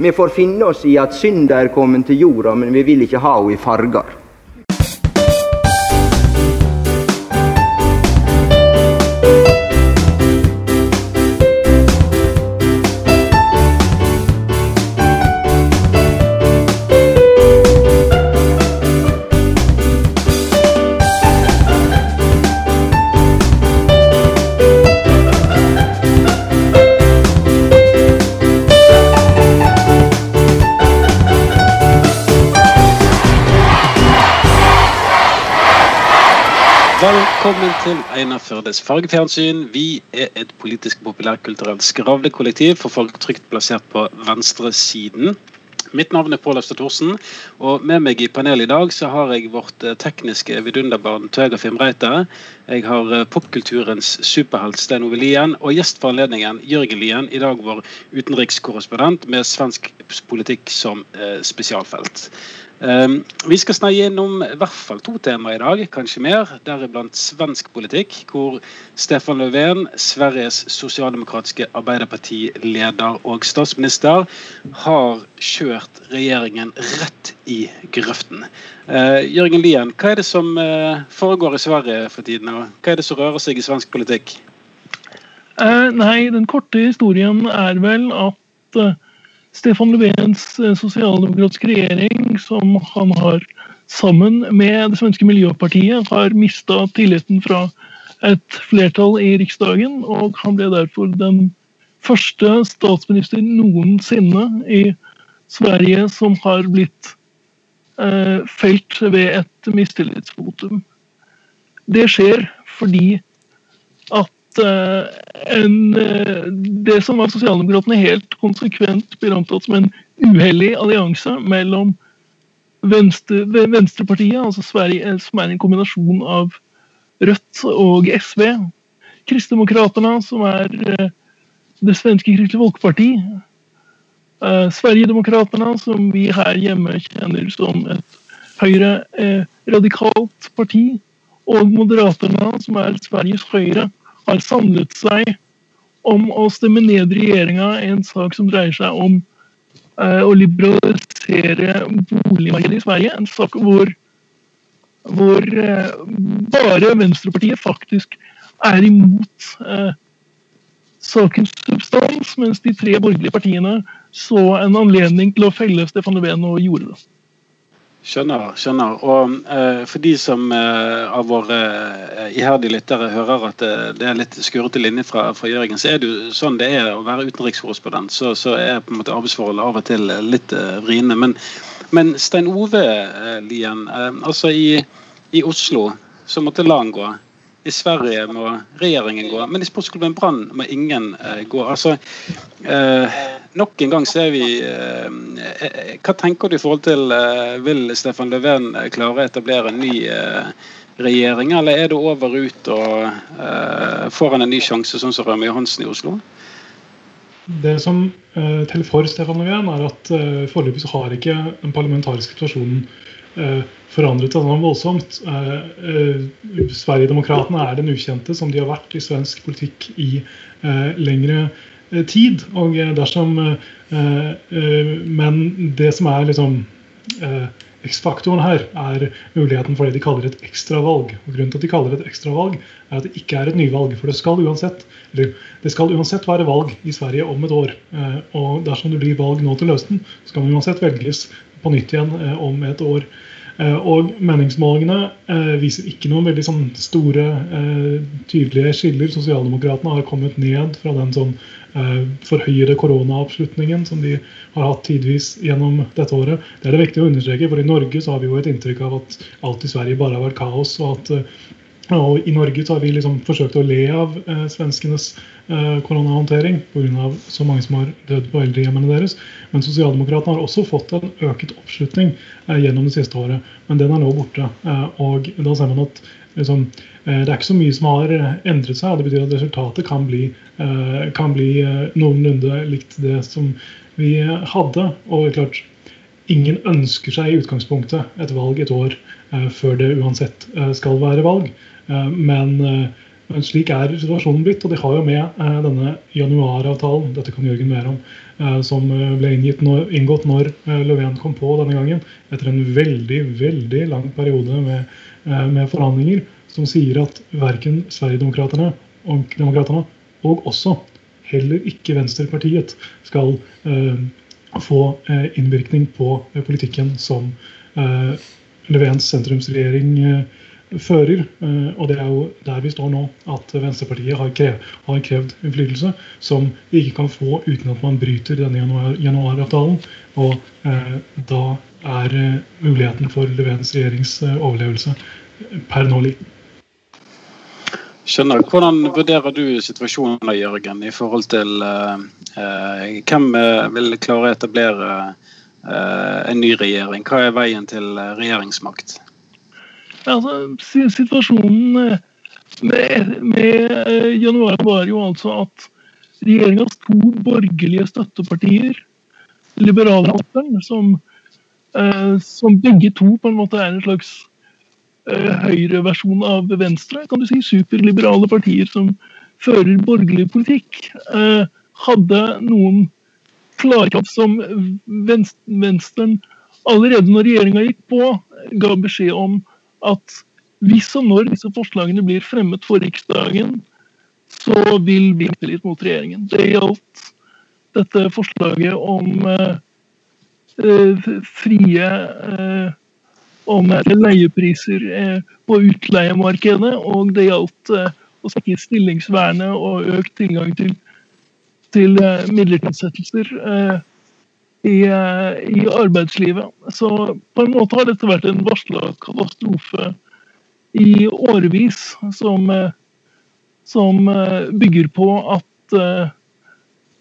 Vi får finne oss i at synda er kommet til jorda, men vi vil ikke ha henne i farger. Velkommen til Einar Førdes fargefjernsyn. Vi er et politisk populærkulturelt skravlekollektiv for folk trygt plassert på venstresiden. Mitt navn er Pål Øfstad Thorsen, og med meg i panelet i dag så har jeg vårt eh, tekniske vidunderbarn Tøger Fimreite. Jeg har eh, popkulturens superhelt Stein Ove Lien, og gjest for anledningen Jørgen Lien, i dag vår utenrikskorrespondent med svensk politikk som eh, spesialfelt. Um, vi skal snakke gjennom i hvert fall to temaer i dag, kanskje mer. Deriblant svensk politikk, hvor Stefan Löfven, Sveriges sosialdemokratiske arbeiderpartileder og statsminister, har kjørt regjeringen rett i grøften. Uh, Jørgen Lien, hva er det som uh, foregår i Sverige for tiden, og hva er det som rører seg i svensk politikk? Uh, nei, den korte historien er vel at Stefan Löfvens eh, sosialdemokratiske regjering, som han har sammen med det svenske Miljøpartiet, har mista tilliten fra et flertall i Riksdagen, og han ble derfor den første statsminister noensinne i Sverige som har blitt eh, felt ved et mistillitsvotum. Det skjer fordi en, eh, det som var Sosialdemokratene helt konsekvent blir antatt som en uheldig allianse mellom venstre, Venstrepartiet, altså Sverige, eh, som er en kombinasjon av Rødt og SV. Kristdemokraterna, som er det svenske Kristelig Folkeparti. Sverigedemokraterna, som vi her hjemme kjenner som et høyre radikalt parti. Og Moderaterna, som er Sveriges høyre har samlet seg om å stemme ned regjeringa i en sak som dreier seg om eh, å liberalisere boligmarkedet i Sverige. En sak hvor, hvor eh, bare Venstrepartiet faktisk er imot eh, sakens substans, mens de tre borgerlige partiene så en anledning til å felle Stefan Löfven og gjorde det. Skjønner. skjønner. Og eh, For de som eh, av våre eh, iherdige lyttere hører at det, det er litt skurrete linje fra, fra, Jørgen, så er det jo sånn det er å være utenrikskorrespondent. Så, så er på en måte arbeidsforholdet av og til litt eh, vriene. Men, men, Stein Ove eh, Lien, eh, altså i, i, Oslo så måtte LAN gå. I Sverige må regjeringen gå, men i sportsklubben Brann må ingen gå. altså Nok en gang ser vi eh, eh, Hva tenker du i forhold til eh, Vil Stefan Löfven klare å etablere en ny regjering, eller er det over ut og får han en ny sjanse, sånn som Rømme Johansen i Oslo? Det som teller for Stefan Löfven, er at foreløpig har ikke den parlamentariske situasjonen forandret seg sånn voldsomt. Sverigedemokraterna er den ukjente, som de har vært i svensk politikk i lengre Eh, tid. og eh, dersom eh, Men det som er liksom X-faktoren her er muligheten for det de kaller et ekstravalg. Og grunnen til at de kaller det et ekstravalg, er at det ikke er et nyvalg. For det skal uansett eller det skal uansett være valg i Sverige om et år. Og dersom det blir valg nå til høsten, skal man uansett velges på nytt igjen om et år. Og meningsmålingene viser ikke noen veldig sånn store, tydelige skiller. Sosialdemokratene har kommet ned fra den sånn Eh, forhøyede koronaoppslutningen som de har hatt tidvis gjennom dette året. Det er det viktig å understreke, for i Norge så har vi jo et inntrykk av at alt i Sverige bare har vært kaos. og at eh, og I Norge så har vi liksom forsøkt å le av eh, svenskenes eh, koronahåndtering pga. så mange som har dødd på eldrehjemmene deres. Men Sosialdemokratene har også fått en øket oppslutning eh, gjennom det siste året. Men den er nå borte. Eh, og da ser man at liksom, Eh, det er ikke så mye som har eh, endret seg. og Det betyr at resultatet kan bli, eh, kan bli noenlunde likt det som vi hadde. Og det er klart, ingen ønsker seg i utgangspunktet et valg et år før det uansett skal være valg. Men Men slik er situasjonen blitt, og de har jo med eh, denne januaravtalen, dette kan Jørgen mer om, eh, som eh, ble når, inngått når eh, Löfven kom på denne gangen, etter en veldig, veldig lang periode med, eh, med forhandlinger, som sier at verken Sverigedemokraterna og også heller ikke Venstrepartiet, skal eh, få innvirkning på politikken som Levens sentrumsregjering fører. Eh, og det er jo der vi står nå, at Venstrepartiet har, krev, har krevd innflytelse som de ikke kan få uten at man bryter denne januar, januaravtalen. Og eh, da er eh, muligheten for Levens regjerings eh, overlevelse per nå liten. Skjønner. Hvordan vurderer du situasjonen Jørgen, i forhold til eh, eh hvem vil klare å etablere en ny regjering? Hva er veien til regjeringsmakt? Altså, situasjonen eh, med, med eh, januar var jo altså at regjeringas to borgerlige støttepartier, liberalhatteren, som, eh, som begge to på en måte er en slags høyreversjon av Venstre, kan du si, superliberale partier som fører borgerlig politikk, hadde noen klare som Venstre allerede når regjeringa gikk på, ga beskjed om at hvis og når disse forslagene blir fremmet for Riksdagen, så vil vi tillit mot regjeringen. Det gjaldt dette forslaget om eh, frie uh, om leiepriser uh, på utleiemarkedet, og det gjaldt å svekke stillingsvernet og økt tilgang til, til midlertidigsettelser i, eh, i, arbeidslivet. Så på en måte har dette vært en varsla katastrofe i årevis, som, eh, som eh, bygger på at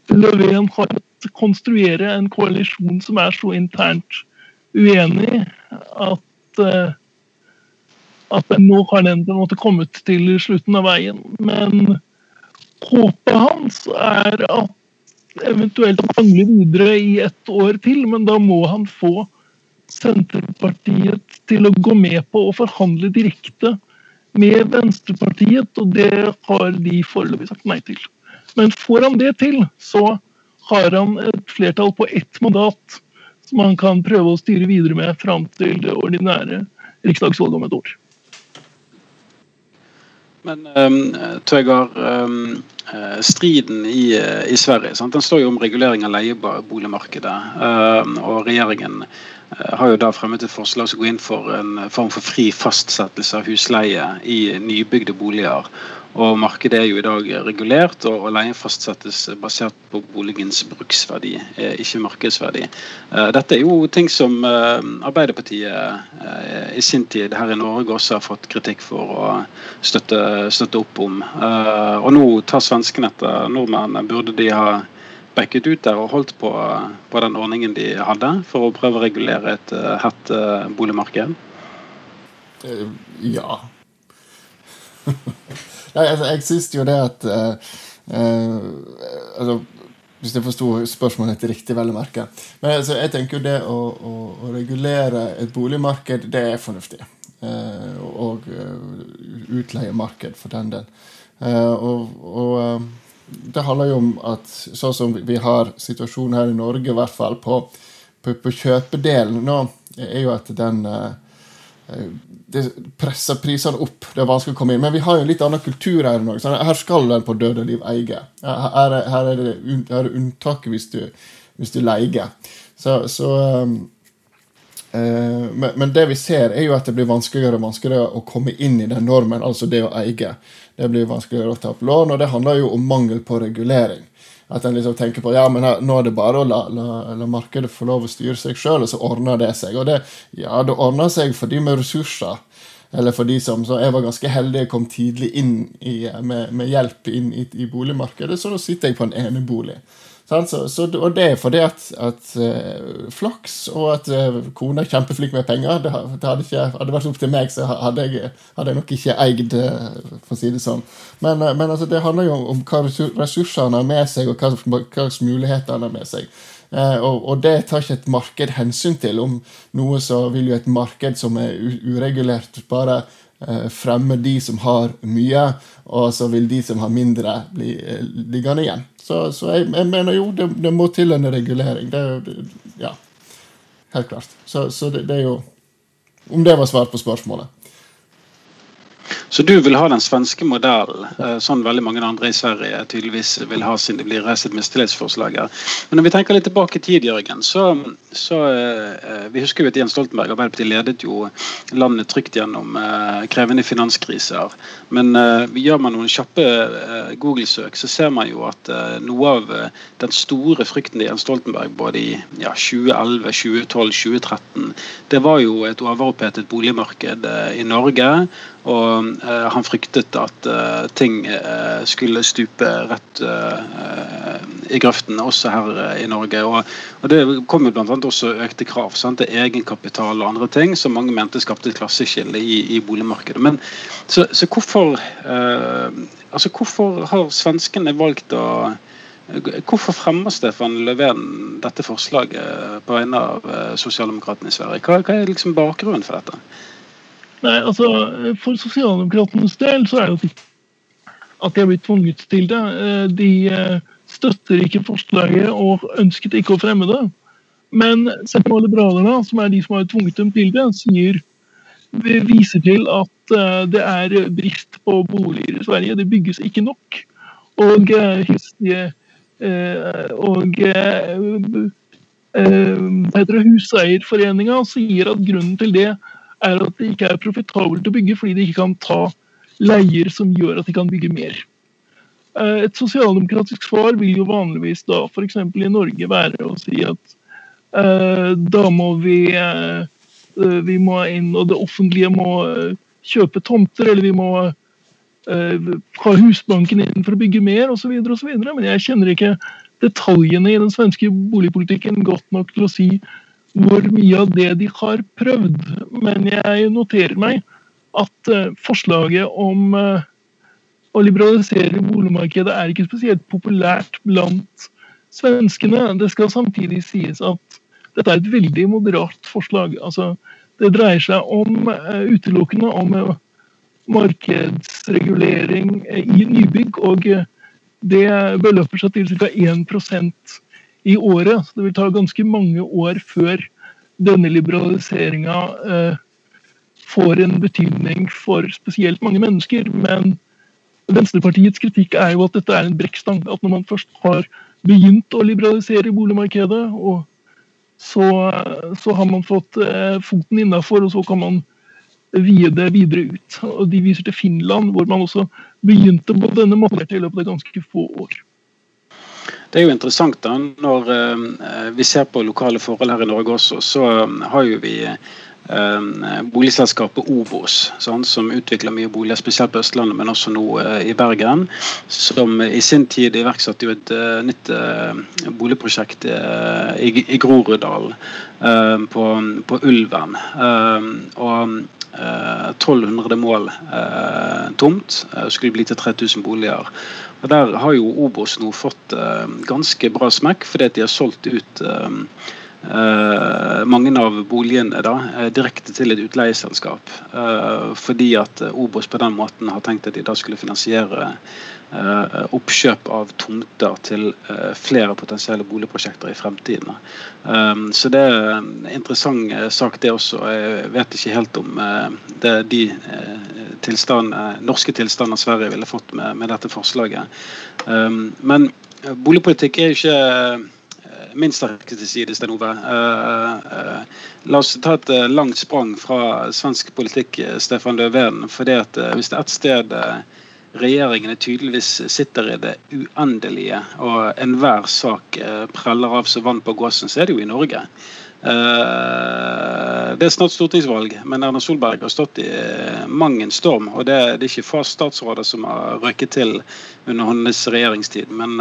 Løven har konstruere en koalisjon som er så internt uenig at uh, at nå har den på en måte kommet til slutten av veien. Men håpet hans er at eventuelt han mangle videre i ett år til, men da må han få Senterpartiet til å gå med på å forhandle direkte med Venstrepartiet, og det har de foreløpig sagt nei til. Men får han det til, så har han et flertall på ett mandat som han kan prøve å styre videre med fram til det ordinære riksdagsvalget om et år. Men um, Tøygar, um, striden i, i Sverige sant? den står jo om regulering av leieboligmarkedet. Um, og regjeringen uh, har jo da fremmet et forslag som går inn for en form for fri fastsettelse av husleie i nybygde boliger. Og Markedet er jo i dag regulert, og, leien fastsettes basert på boligens bruksverdi, eh, ikke markedsverdi. Eh, dette er jo ting som eh, Arbeiderpartiet i sin tid her i Norge også har fått kritikk for å støtte, støtte opp om. Og nå tar svenskene etter nordmenn. Burde de ha backet ut der og holdt på, på den ordningen de hadde, for å prøve å regulere et hett boligmarked? Ja. Nei, altså, jeg syns jo det at uh, uh, altså, Hvis jeg forsto spørsmålet til riktig, vel å merke. Men altså, jeg tenker jo det å, å, å, regulere et boligmarked, det er fornuftig. Uh, og utleiemarked, for den del. og, og det handler jo om at sånn som vi har situasjonen her i Norge, i hvert fall på, på, på kjøpedelen nå, er jo at den uh, det presser prisene opp. Det er vanskelig å komme inn. Men vi har jo en litt annen kultur her i her skal en på død og liv eie. Her er, her er det, her er unntaket hvis du, hvis du leier. Så, så um, uh, men, men, det vi ser, er jo at det blir vanskeligere og vanskeligere å komme inn i den normen, altså det å eie. Det blir vanskeligere å ta opp lån, og det handler jo om mangel på regulering. At en liksom tenker på ja, men her, nå er det bare å la, la, la markedet få lov å styre seg sjøl, og så ordner det seg. Og det, ja, det ordner seg for de med ressurser. Eller for de som så Jeg var ganske heldig, jeg kom tidlig inn i, med, med, hjelp inn i, i, boligmarkedet, så nå sitter jeg på en enebolig. Så, så, og det er fordi at, at uh, flaks og at uh, kona er kjempeflink med penger. Det, det hadde, ikke, hadde vært opp til meg, så hadde jeg, hadde jeg nok ikke eid, uh, for å si det sånn. Men, men altså, det handler jo om, hva ressursene har med seg, og hva, hva slags muligheter han har med seg. Og, og, det tar ikke et marked hensyn til. Om noe så vil jo et marked som er uregulert, bare uh, fremme de som har mye, og så vil de som har mindre, bli uh, liggende igjen. Så, så jeg, jeg, mener jo det, det, må til en regulering. Det, det, ja, helt klart. Så, så det, det er jo Om det var svar på spørsmålet. Så du vil ha den svenske modellen, eh, sånn veldig mange andre i Sverige tydeligvis vil ha siden det blir reist et mistillitsforslag her. Men når vi tenker litt tilbake i tid, Jørgen, så, så uh, Vi husker jo at Jens Stoltenberg Arbeiderpartiet ledet jo landet trygt gjennom krevende finanskriser. Men gjør man noen kjappe Google-søk, så ser man jo at noe av den store frykten til Jens Stoltenberg både i ja, 2011, 2012, 2013, det var jo et overopphetet boligmarked i Norge. Og uh, han fryktet at uh, ting uh, skulle stupe rett i grøften, også her i Norge. Og Det kom jo bl.a. også økte krav sant, til egenkapital og andre ting som mange mente skapte et klasseskille i, i boligmarkedet. Men så, så hvorfor, altså hvorfor har svenskene valgt å Hvorfor fremmer Stefan Löfven dette forslaget på vegne av sosialdemokratene i Sverige? Hva, hva er liksom bakgrunnen for dette? Nei, altså, For sosialdemokratenes del så er det at de har blitt tvunget til det. Eh, de eh, støtter ikke forslaget og ønsket ikke å fremme det. Men Sentralliberalerne, som er de som har tvunget dem til det, sier, viser til at eh, det er brist på boliger i Sverige. Det bygges ikke nok. Og, og Huseierforeninga sier at grunnen til det er at det ikke er profitabelt å bygge fordi de ikke kan ta leier som gjør at de kan bygge mer. Eh, et sosialdemokratisk svar vil jo vanligvis da f.eks. i Norge være å si at eh, da må vi eh, vi må inn, og det offentlige må uh, kjøpe tomter, eller vi må ha Husbanken inn for å bygge mer osv. Men jeg kjenner ikke detaljene i den svenske boligpolitikken godt nok til å si hvor mye av det de har prøvd. Men jeg noterer meg at uh, forslaget om uh, å liberalisere boligmarkedet er ikke spesielt populært blant svenskene. Det skal samtidig sies at dette er et veldig moderat forslag. Altså, det dreier seg om uh, utelukkende om markedsregulering i nybygg, og det beløper seg til ca. 1 i året. Så det vil ta ganske mange år før denne liberaliseringa eh, får en betydning for spesielt mange mennesker. Men Venstrepartiets kritikk er jo at dette er en brekkstang. At når man først har begynt å liberalisere boligmarkedet, og så, så har man fått eh, foten innafor, og så kan man vie det videre ut. Og De viser til Finland, hvor man også begynte på denne måten i løpet av ganske få år. Det er jo interessant da, når uh, vi ser på lokale forhold her i Norge også, så um, har jo vi uh, boligselskapet Ovos, sånn, som utvikler mye boliger, spesielt på Østlandet, men også nå i Bergen. Som i sin tid iverksatte jo et nytt boligprosjekt i, i Groruddalen, på, på, Ulven. og 1200 mål tomt. skulle bli til 3000 boliger. Der har jo Obos nå fått uh, ganske bra smekk, fordi at de har solgt ut uh, uh, mange av boligene da, direkte til et utleieselskap. fordi at Obos på den måten har tenkt at de da skulle finansiere oppkjøp av tomter til flere potensielle boligprosjekter i fremtiden. så det er en interessant sak, det også. Jeg vet ikke helt om det, de tilstand, norske tilstander Sverige ville fått med, med dette forslaget. Men boligpolitikk er jo ikke min sterkeste side, Stein Ove. La oss ta et langt sprang fra svensk politikk, Stefan Löfven. for det at Hvis det er ett sted regjeringene tydeligvis sitter i det uendelige, og enhver sak preller av seg vann på gåsen, så er det jo i Norge. Eh, det er snart stortingsvalg, men Erna Solberg har stått i eh, mang en storm. Og det, er ikke få statsråder som har røkket til under hennes regjeringstid. Men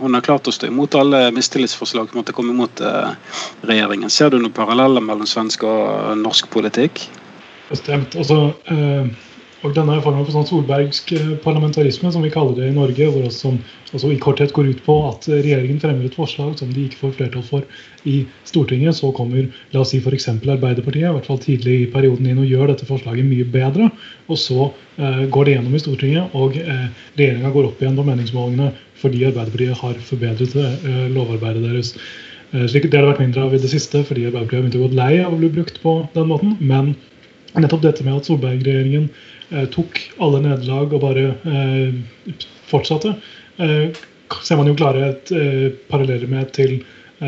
hun har klart å stå imot alle mistillitsforslag som måtte komme imot regjeringen. Ser du noen paralleller mellom svensk og norsk politikk? Bestemt. Altså, og denne formen for sånn solbergsk eh, parlamentarisme, som vi kaller det i Norge, hvor som altså i korthet går ut på at regjeringen fremmer et forslag som de ikke får flertall for i Stortinget, så kommer la oss si f.eks. Arbeiderpartiet i hvert fall tidlig i perioden inn og gjør dette forslaget mye bedre. Og så eh, går det gjennom i Stortinget, og eh, regjeringa går opp igjen på meningsmålingene fordi Arbeiderpartiet har forbedret eh, lovarbeidet deres. Eh, slik Det har det vært mindre av i det siste, fordi Arbeiderpartiet har begynt å gå lei av å bli brukt på den måten. men nettopp dette med at Solberg-regjeringen tok alle nederlag og bare eh, fortsatte, eh, ser man jo klare et, paralleller med til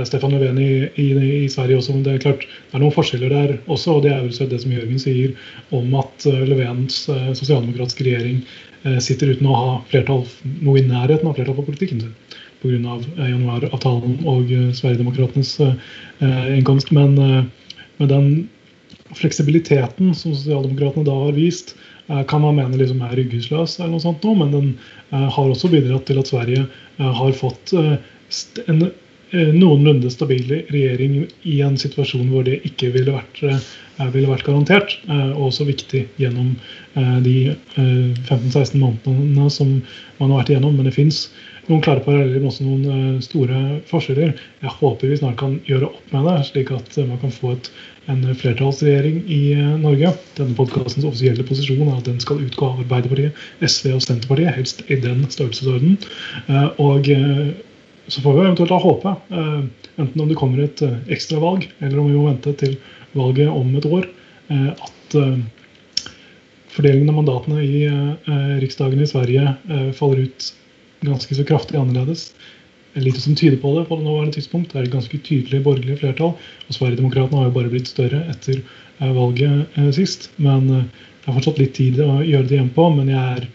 Stefan Löfven i, i, i, Sverige også. men Det er klart det er noen forskjeller der også. og Det er vel det som Jørgen sier om at Löfvens sosialdemokratiske regjering sitter uten å ha flertall, noe i nærheten av flertall på politikken sin pga. januaravtalen og Sverigedemokratenes innkomst. Men med den fleksibiliteten som sosialdemokratene da har vist, Eh, kan man mene liksom er ryggesløs, eller noe sånt nå, men den eh, har også bidratt til at Sverige eh, har fått en noenlunde stabil regjering i en situasjon hvor det ikke ville vært, ville vært garantert. Og også viktig gjennom de 15-16 månedene som man har vært igjennom. Men det fins noen klare paralleller, men også noen store forskjeller. Jeg håper vi snart kan gjøre opp med det, slik at man kan få et en flertallsregjering i eh, Norge. Denne podkastens offisielle posisjon er at den skal utgå av Arbeiderpartiet, SV og Senterpartiet, helst i den størrelsesorden. Eh, og eh, så får vi eventuelt da håpe, enten om det kommer et ekstravalg, eller om vi må vente til valget om et år, at fordelingen av mandatene i Riksdagen i Sverige faller ut ganske så kraftig annerledes lite som tyder på det på det nåværende tidspunkt. Det er et ganske tydelig borgerlig flertall. og Sverigedemokraterna har jo bare blitt større etter eh, valget eh, sist. Men eh, det er fortsatt litt tid å gjøre det igjen på. Men jeg er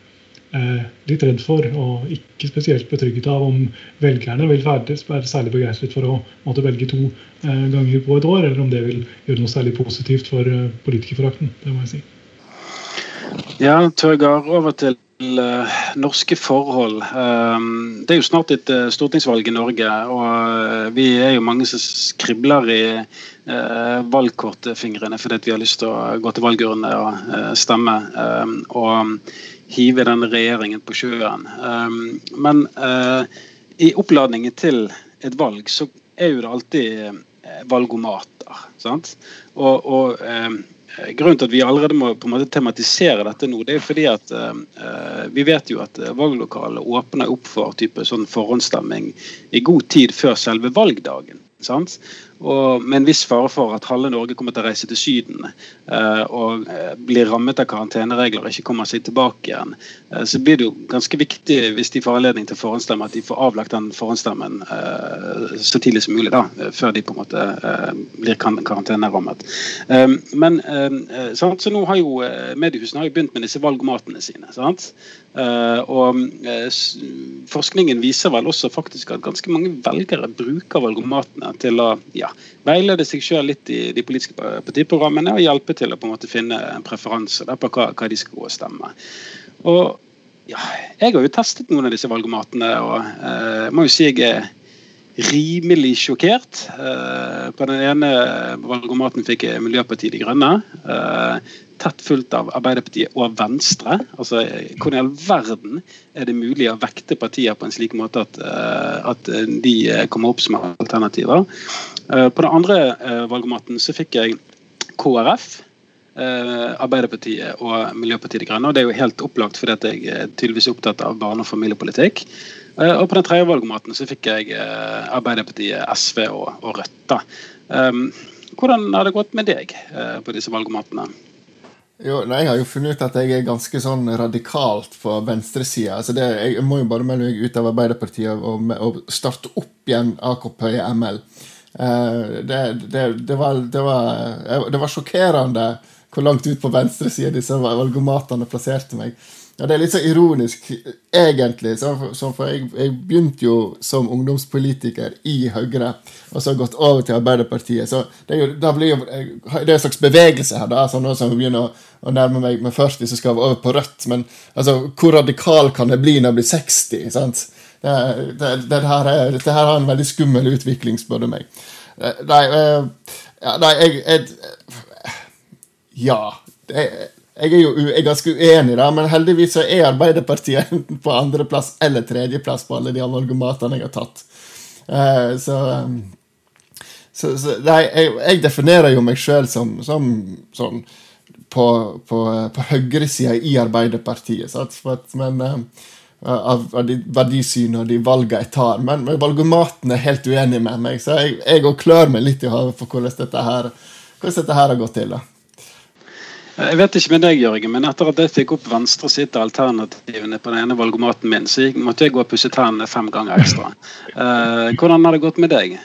litt redd for, og ikke spesielt betrygget av, om velgerne vil være særlig begeistret for å måtte velge to ganger på et år, eller om det vil gjøre noe særlig positivt for politikerforakten. Det må jeg si. Ja, Tøgar, over til norske forhold. Ehm, det er jo snart et eh, stortingsvalg i Norge, og eh, vi er jo mange som skribler i valgkortfingrene fordi vi har lyst til å gå til valgurnene og stemme ehm, og hive den regjeringen på sjøen. Ehm, men i oppladningen til et valg så er jo det alltid valgomater. sant? Og, og Eh, grunnen til at vi allerede må på en måte tematisere dette nå, det er fordi at uh, vi vet jo at valglokalet åpner opp for type sånn forhåndsstemming i god tid før selve valgdagen. Sant? Og med en viss fare for at halve Norge kommer til å reise til Syden eh, og eh, blir rammet av karanteneregler og ikke kommer seg tilbake igjen, eh, så blir det jo ganske viktig hvis de får anledning til forhåndsstemme, at de får avlagt den forhåndsstemmen eh, så tidlig som mulig, da, før de på en måte eh, blir karantenerammet. Eh, men så nå har jo mediehusene har jo begynt med disse valgomatene sine. sant? og forskningen viser vel også faktisk at ganske mange velgere bruker valgomatene til å ja, veilede seg selv litt i de politiske partiprogrammene og hjelpe til å på en måte finne en preferanse på hva, hva, de skal gå og stemme. Og ja, Jeg har jo testet noen av disse valgomatene, og eh, må jo si jeg er rimelig sjokkert. Eh, på den ene valgomaten fikk jeg Miljøpartiet De Grønne. Eh, tett fulgt av Arbeiderpartiet og Venstre. Altså, Hvordan i all verden er det mulig å vekte partier på en slik måte at, uh, at de kommer opp som alternativer? Uh, på den andre uh, valgomaten så fikk jeg KrF. Arbeiderpartiet og Miljøpartiet De Grønne. og Det er jo helt opplagt fordi at jeg er tydeligvis opptatt av barne- og familiepolitikk. Og på den tredje valgomaten så fikk jeg Arbeiderpartiet, SV og, og Rødt. da. Hvordan har det gått med deg på disse valgomatene? Jo, nei, Jeg har jo funnet ut at jeg er ganske sånn radikalt på venstresida. Altså jeg må jo bare melde meg ut av Arbeiderpartiet og, og starte opp igjen AKP i ML. Uh, det, det, det, var, det, var, eh, det var sjokkerende hvor langt ut på venstresida disse valgomatene plasserte meg. Ja, Det er litt så ironisk, egentlig. for jeg, jeg, begynte jo som ungdomspolitiker i Høyre, og så gått over til Arbeiderpartiet. Så det er jo, blir jo, det er en slags bevegelse her. da, sånn som begynner å, å nærme meg med 40, så skal jeg over på rødt. Men altså, hvor radikal kan jeg bli når jeg blir 60? sant? Det, det, det, dette her har en veldig skummel utvikling, spør du meg. Eh, nei, ja, nei jeg, jeg, Ja. Jeg er jo jeg er ganske uenig, da, men heldigvis så er Arbeiderpartiet enten på andreplass eller tredjeplass på alle de amalgamatene jeg har tatt. Uh, så, så, så nei, jeg, jeg, definerer jo meg sjøl som, som sånn på, på, på høyresida i Arbeiderpartiet. Sant? Men av, av de verdisynene og de valgene jeg tar. Men, men valgomaten er helt uenig med meg, så jeg, jeg klør meg litt i hodet for hvordan dette, her, hvordan dette her har gått til. da. Jeg vet ikke med deg, Jørgen, men etter at jeg fikk opp venstre sitt alternativene på den ene valgomaten min, så måtte jeg gå og pusse tennene fem ganger ekstra. Uh, hvordan har det gått med deg?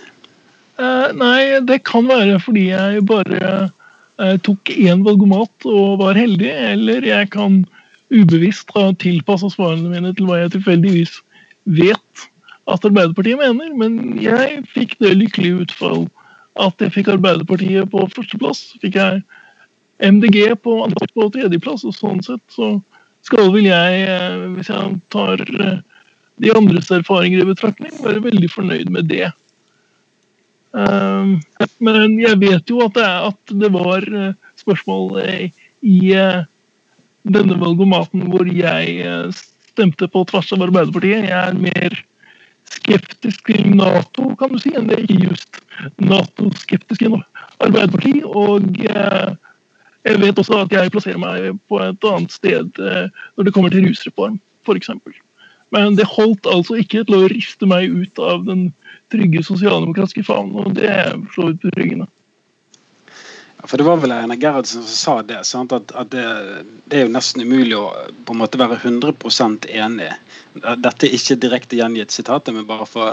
Uh, nei, det kan være fordi jeg bare uh, tok én valgomat og var heldig, eller jeg kan ubevisst tilpassa svarene mine til hva jeg tilfeldigvis vet at Arbeiderpartiet mener. Men jeg fikk det lykkelige utfall at jeg fikk Arbeiderpartiet på førsteplass. Fikk jeg MDG på, på tredjeplass, og sånn sett så skal vel jeg, eh, hvis jeg tar eh, de andres erfaringer i betraktning, være veldig fornøyd med det. Um, men jeg vet jo at det, var eh, spørsmål i denne valgomaten hvor jeg eh, stemte på tvers av Arbeiderpartiet. Jeg er mer skeptisk til Nato, kan du si, enn det ikke just Nato-skeptisk i Arbeiderpartiet. Og eh, jeg vet også at jeg plasserer meg på et annet sted eh, når det kommer til rusreform, f.eks. Men det holdt altså ikke til å riste meg ut av den trygge sosialdemokratiske favnen, og det er for så vidt betryggende. For det var vel Einar Gerhardsen som sa det. At, at det, det, er jo nesten umulig å på en måte være 100% enig. Dette er ikke direkte gjengitt sitatet, men bare for å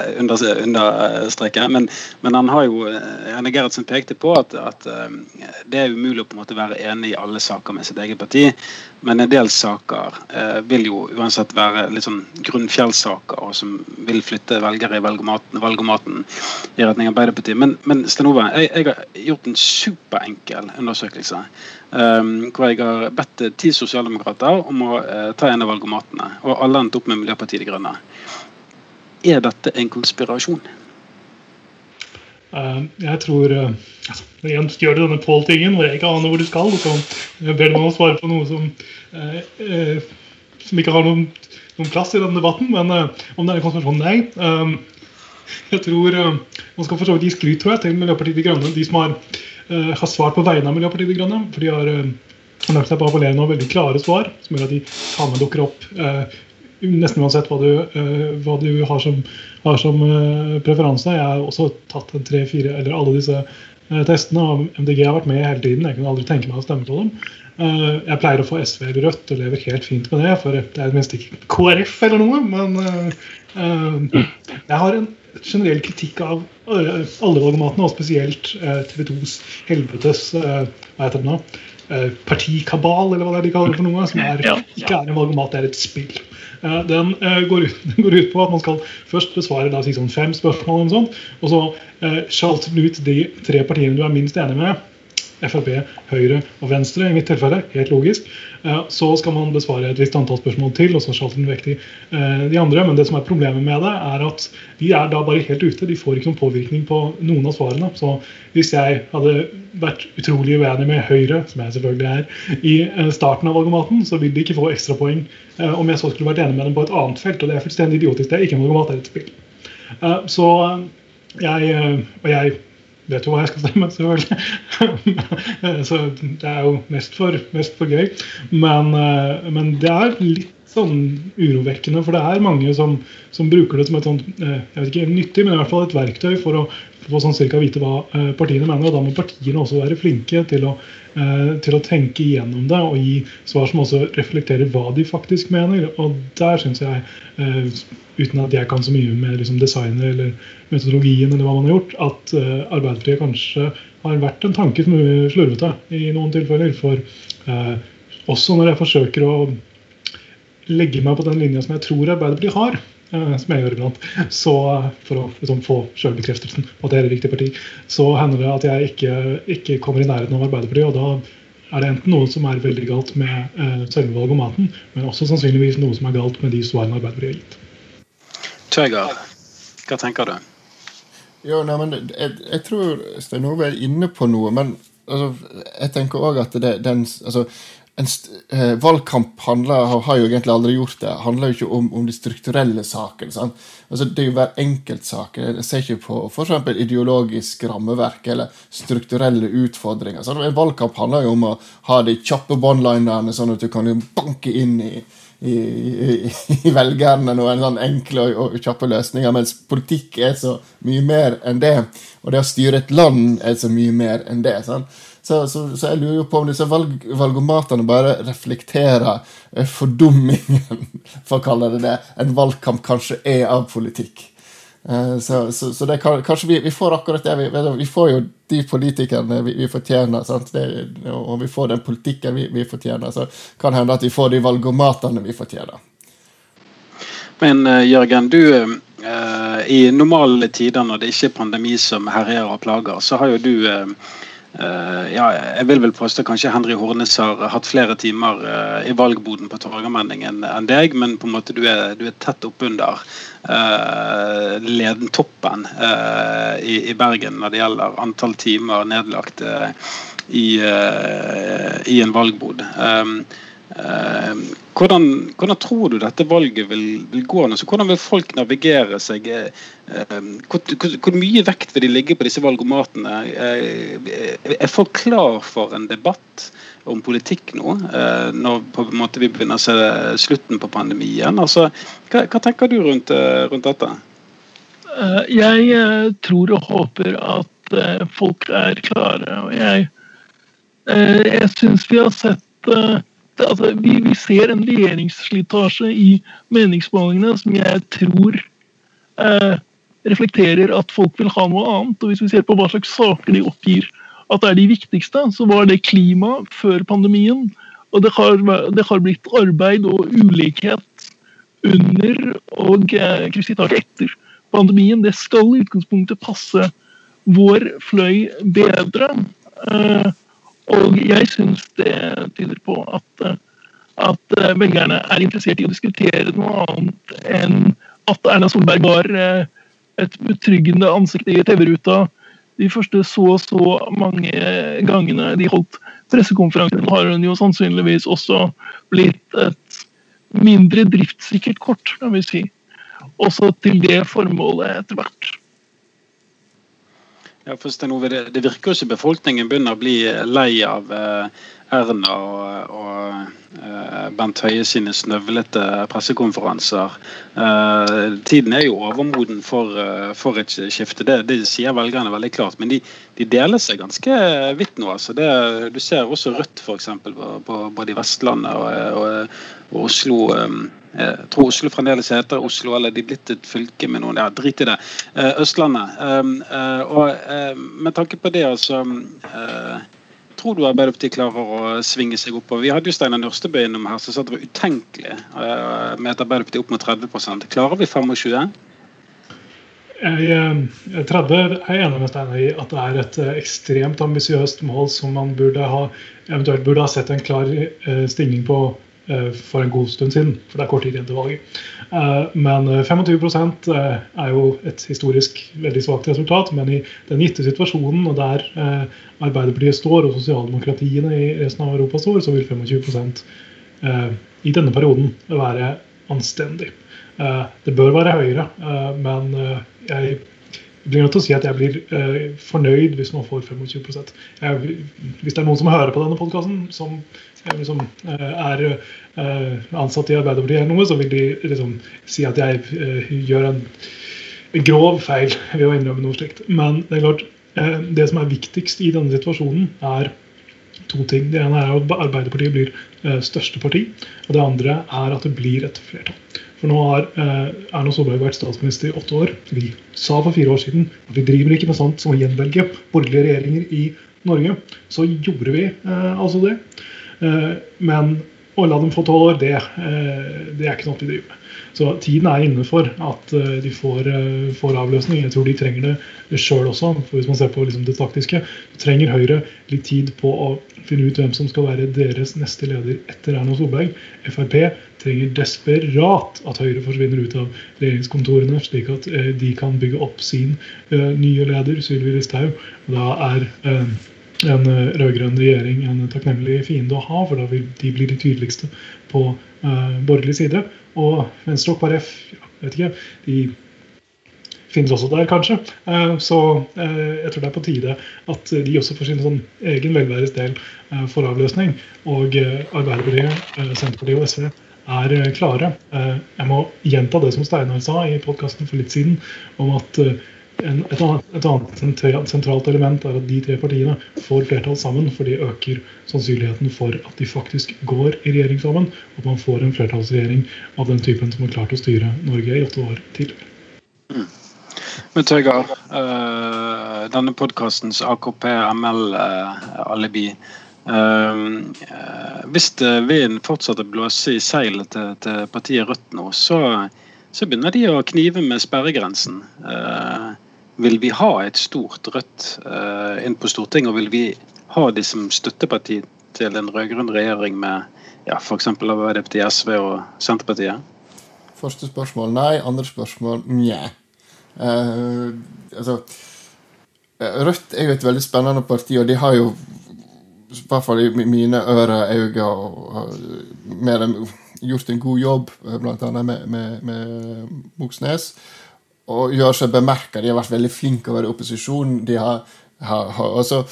eh, understreke. Men, men, han har jo Henne Einar Gerhardsen pekte på at, at, eh, det er umulig å på en måte være enig i alle saker med sitt eget parti. Men en del saker eh, vil jo uansett være litt sånn grunnfjellsaker, og som vil flytte velgere i valgomaten, i retning Arbeiderpartiet. Men, men Sten Ove, jeg, jeg, har gjort en superenkel undersøkelse. Um, hvor jeg har bedt ti sosialdemokrater om å uh, ta en av valgomatene. Og alle endte opp med Miljøpartiet De Grønne. Er dette en konspirasjon? Uh, jeg tror uh, altså, Igjen gjør du denne Pål-tingen hvor jeg ikke aner hvor du skal. Så ber du meg å svare på noe som, uh, som ikke har noen, noen, plass i denne debatten. Men om det er en konspirasjon, nei. Um, jeg tror Man skal for så vidt gi skryt tror jeg, til Miljøpartiet De Grønne, de som har, har svart på vegne av Miljøpartiet De Grønne. For de har lagt seg på å appellere noen veldig klare svar, som gjør at de tar med dukker opp nesten uansett hva du, uh, hva du har som, har som uh, preferanse. Jeg har også tatt en tre, fire, eller alle disse uh, testene, og MDG har vært med hele tiden. Jeg kunne aldri tenke meg å stemme på dem. jeg pleier å få SV eller Rødt og lever helt fint med det, for det er det minst ikke KrF eller noe. Men jeg har en generell kritikk av alle valgomatene, og spesielt TV 2s helvetes hva heter det nå, partikabal, eller hva det er de kaller det for noe, som er, ikke er en valgomat, det er et spill. Eh, den eh, går ut, går ut, på at man skal først besvare da, si sånn fem spørsmål, og, sånt, og så eh, sjalter du ut de tre partiene du er minst enig med. Frp, Høyre og Venstre i mitt tilfelle. Helt logisk. Eh, så skal man besvare et visst antall spørsmål til, og så skal den vekk eh, de andre. Men det som er problemet med det, er at de er da bare helt ute. De får ikke noen påvirkning på noen av svarene. Så hvis jeg hadde vært utrolig uenig med Høyre, som jeg selvfølgelig er, i eh, starten av valgomaten, så vil de ikke få ekstrapoeng om jeg så skulle vært enig med dem på et annet felt. Og det er fullstendig idiotisk. Det er ikke en valgomat, det er et spill. Så jeg, og jeg vet jo hva jeg skal stemme, selvfølgelig. så det er jo mest for, mest for gøy. Men, eh, men, det er litt sånn urovekkende, for det er mange som, som bruker det som et sånt eh, jeg vet ikke, nyttig, men i hvert fall et verktøy for å få sånn cirka vite hva eh, partiene mener. og Da må partiene også være flinke til å, til å tenke igjennom det og gi svar som også reflekterer hva de faktisk mener. Og der syns jeg uten at jeg kan så mye med liksom, designer eller metodologien, eller hva man har gjort, at uh, Arbeiderpartiet kanskje har vært en tanke som slurvete i noen tilfeller. For også når jeg forsøker å legge meg på den linja som jeg tror Arbeiderpartiet har, som jeg gjør iblant, så for å liksom, få selvbekreftelsen på at det er et viktig parti, så hender det at jeg ikke, ikke kommer i nærheten av Arbeiderpartiet. og da er det enten noe som er veldig galt med eh, selve maten, men også sannsynligvis noe som er galt med de svarene Arbeiderpartiet har gitt. Tøger, hva tenker du? Jo, nei, men jeg, jeg tror Stein Ove er inne på noe. Men altså, jeg tenker òg at det, den, altså, eh, valgkamp handler, har jo egentlig aldri gjort det, handler jo ikke om, om de strukturelle sakene. Sant? Altså, det er jo hver enkelt sak. Jeg ser ikke på f.eks. ideologisk rammeverk eller strukturelle utfordringer. Sant? En valgkamp handler jo om å ha de kjappe båndlinerne, sånn at du kan banke inn i, i, i, i velgerne noen sånn enkle og, og, kjappe løsninger, mens politikk er så mye mer enn det. Og det å styre et land er så mye mer enn det. Sant? Så, så, så, jeg lurer jo på om disse valg, valgomatene bare reflekterer eh, fordummingen, for å kalle det det, en valgkamp kanskje er av politikk. Så, så, så det kan, kanskje vi, vi, får akkurat det. Vi, vi, får jo de politikerne vi, vi fortjener, det, og vi får den politikken vi, fortjener. Så kan hende at vi får de valgomatene vi fortjener. Men uh, Jørgen, du i normale tider når det ikke er pandemi som herjer og plager, så har jo du ja, jeg vil vel påstå kanskje Henry Hornes har hatt flere timer uh, i valgboden på Torgallmenningen enn deg, men på en måte du er, du er tett oppunder uh, ledentoppen uh, i, i, Bergen når det gjelder antall timer nedlagt i, i, en valgbod. Um, Eh, hvordan, hvordan, tror du dette valget vil, vil gå? Altså, hvordan vil folk navigere seg? Eh, hvor, hvor, hvor, mye vekt vil de ligge på disse valgomatene? Eh, er folk klar for en debatt om politikk nå, når på en måte vi begynner å se slutten på pandemien? Altså, hva, hva tenker du rundt, rundt dette? Jeg tror og håper at folk er klare. Jeg, jeg syns vi har sett altså, vi, vi, ser en regjeringsslitasje i meningsmålingene som jeg tror eh, reflekterer at folk vil ha noe annet. Og hvis vi ser på hva slags saker de oppgir at det er de viktigste, så var det klima før pandemien. Og det har, det har blitt arbeid og ulikhet under og eh, etter pandemien. Det skal i utgangspunktet passe vår fløy bedre. Eh, og jeg syns det tyder på at, at velgerne er interessert i å diskutere noe annet enn at Erna Solberg var eh, et betryggende ansikt i TV-ruta de første så og så mange gangene de holdt pressekonferansen, har hun jo sannsynligvis også blitt et mindre driftssikkert kort, kan vi si. Også til det formålet etter hvert. Ja, for det, det virker jo ikke befolkningen begynner å bli lei av eh, Erna og, og eh, Bent Høie sine snøvlete pressekonferanser. Eh, tiden er jo overmoden for, uh, for et skifte, det, det, sier velgerne veldig klart. Men de, de deler seg ganske vidt nå. Altså det, du ser også Rødt f.eks. Både i Vestlandet og, og, og Oslo. Um, jeg tror Oslo fremdeles heter Oslo, eller de er blitt et fylke med noen Ja, drit i det. Østlandet. Um, og med tanke på det, altså tror du Arbeiderpartiet klarer å svinge seg oppover? Vi hadde jo Steinar Nørstebø innom her som sa det var utenkelig med et Arbeiderparti opp mot 30% Klarer vi 25 jeg, 30 er enig med Steinar i at det er et eh, ekstremt ambisiøst mål som man burde ha, eventuelt burde ha sett en klar stigning på for en god stund siden. For det er kort tid igjen til valget. Eh, men 25 eh, eh, er jo et historisk veldig svakt resultat. Men i den gitte situasjonen og der Arbeiderpartiet står og sosialdemokratiene i resten av Europa står, så vil 25% i denne perioden være anstendig. Det bør være høyere, men jeg blir nødt til å si at jeg blir fornøyd hvis man får 25 jeg, Hvis det er noen som hører på denne podkasten, som liksom, er eh, ansatt i Arbeiderpartiet eller noe, så vil de liksom si at jeg eh, gjør en grov feil ved å innrømme noe slikt. Men det er klart, eh, det som er viktigst i denne situasjonen, er to ting. Det ene er at Arbeiderpartiet blir største parti. Og det andre er at det blir et flertall. For nå har Erna Solberg vært statsminister i åtte år. Vi sa for fire år siden at vi driver ikke med sånt som å gjenvelge borgerlige regjeringer i Norge. Så gjorde vi altså det. men å la dem få tolv år, det, eh, det, er ikke noe vi driver med. Så tiden er inne for at eh, de får, eh, får avløsning. Jeg tror de trenger det sjøl også. for Hvis man ser på liksom det taktiske, så trenger Høyre litt tid på å finne ut hvem som skal være deres neste leder etter Erna Solberg. Frp trenger desperat at Høyre forsvinner ut av regjeringskontorene, slik at de kan bygge opp sin nye leder, Sylvi Listhaug. Da er en rød-grønn regjering en takknemlig fiende å ha, for da vil de bli de tydeligste på uh, borgerlig side. Og Venstre og KrF vet ikke, de finnes også der, kanskje. Så jeg tror det er på tide at de også får sin sånn egen velværes del for avløsning. Og Arbeiderpartiet, Senterpartiet og SV er klare. Jeg må gjenta det som Steinar sa i podkasten for litt siden, om at annet, et, annet, sentralt element er at de tre partiene får flertall sammen, for det øker sannsynligheten for at de faktisk går i regjering sammen, og at man får en flertallsregjering av den typen som har klart å styre Norge i åtte år tidligere. Mm. Men Tøygar, denne podkastens AKP-ML-alibi Hvis vinden fortsetter å blåse i seilet til, til, partiet Rødt nå, så, så begynner de å knive med sperregrensen. Uh, vil vi ha et stort Rødt uh, inn på Stortinget, og vil vi ha de som støtteparti til en rød-grønn regjering med ja, f.eks. Arbeiderpartiet, SV og Senterpartiet? Første spørsmål nei. Andre spørsmål nja. Uh, altså, eh, Rødt er jo et veldig spennende parti, og de har jo i hvert fall i mine ører, øyne og med gjort en god jobb, bl.a. med, med, med Moxnes og gjør seg bemerka. De har vært veldig flinke å være i opposisjon. De har, har, har altså,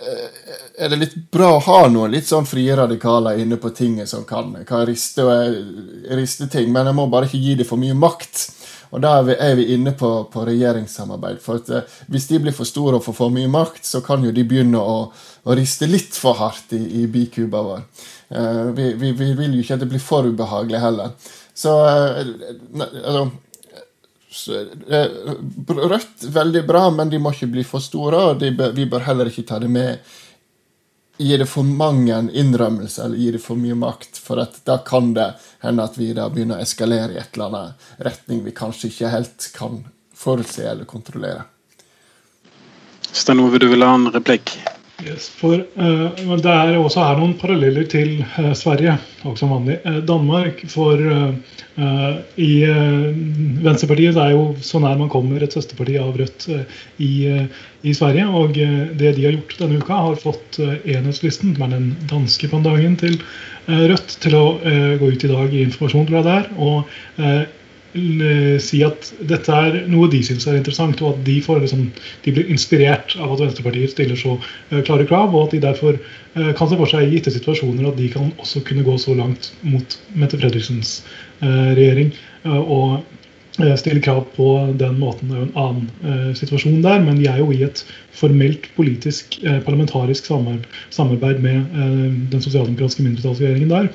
eh, er det litt bra å ha noen litt sånn frie radikaler inne på tinget som kan, kan riste, riste, ting, men jeg må bare ikke gi dem for mye makt. Og da er vi, er vi inne på, på, regjeringssamarbeid. For at, uh, Hvis de blir for store og får for mye makt, så kan jo de begynne å, å riste litt for hardt i, i bikuba vår. Eh, vi, vi, vi, vil jo ikke at det blir for ubehagelig heller. Så uh, altså Eh, rødt veldig bra, men de må ikke bli for store. og bør, Vi bør heller ikke ta det med gi det for mange innrømmelser eller gir det for mye makt. For da kan det hende at vi da begynner å eskalere i et eller annet retning vi kanskje ikke helt kan forutse eller kontrollere. Stein Ove, du vil ha en replikk? Yes, for uh, Det er også her noen paralleller til uh, Sverige, og som vanlig. Uh, Danmark for i Venstrepartiet er jo så nær man kommer et søsterparti av Rødt i, i, Sverige. Og det de har gjort denne uka, har fått enhetslisten, som er den danske pandangen til Rødt, til å gå ut i dag i informasjon fra der. og si at dette er noe de syns er interessant, og at de, får, liksom, de blir inspirert av at Venstrepartiet stiller så uh, klare krav, og at de derfor uh, kan se for seg i gitte situasjoner at de kan også kunne gå så langt mot Mette Fredriksens regjering og stille krav på den måten. Det er jo en annen situasjon der, men de er jo i et formelt politisk, parlamentarisk samarbeid med den sosialdemokratiske mindretallsregjeringen der.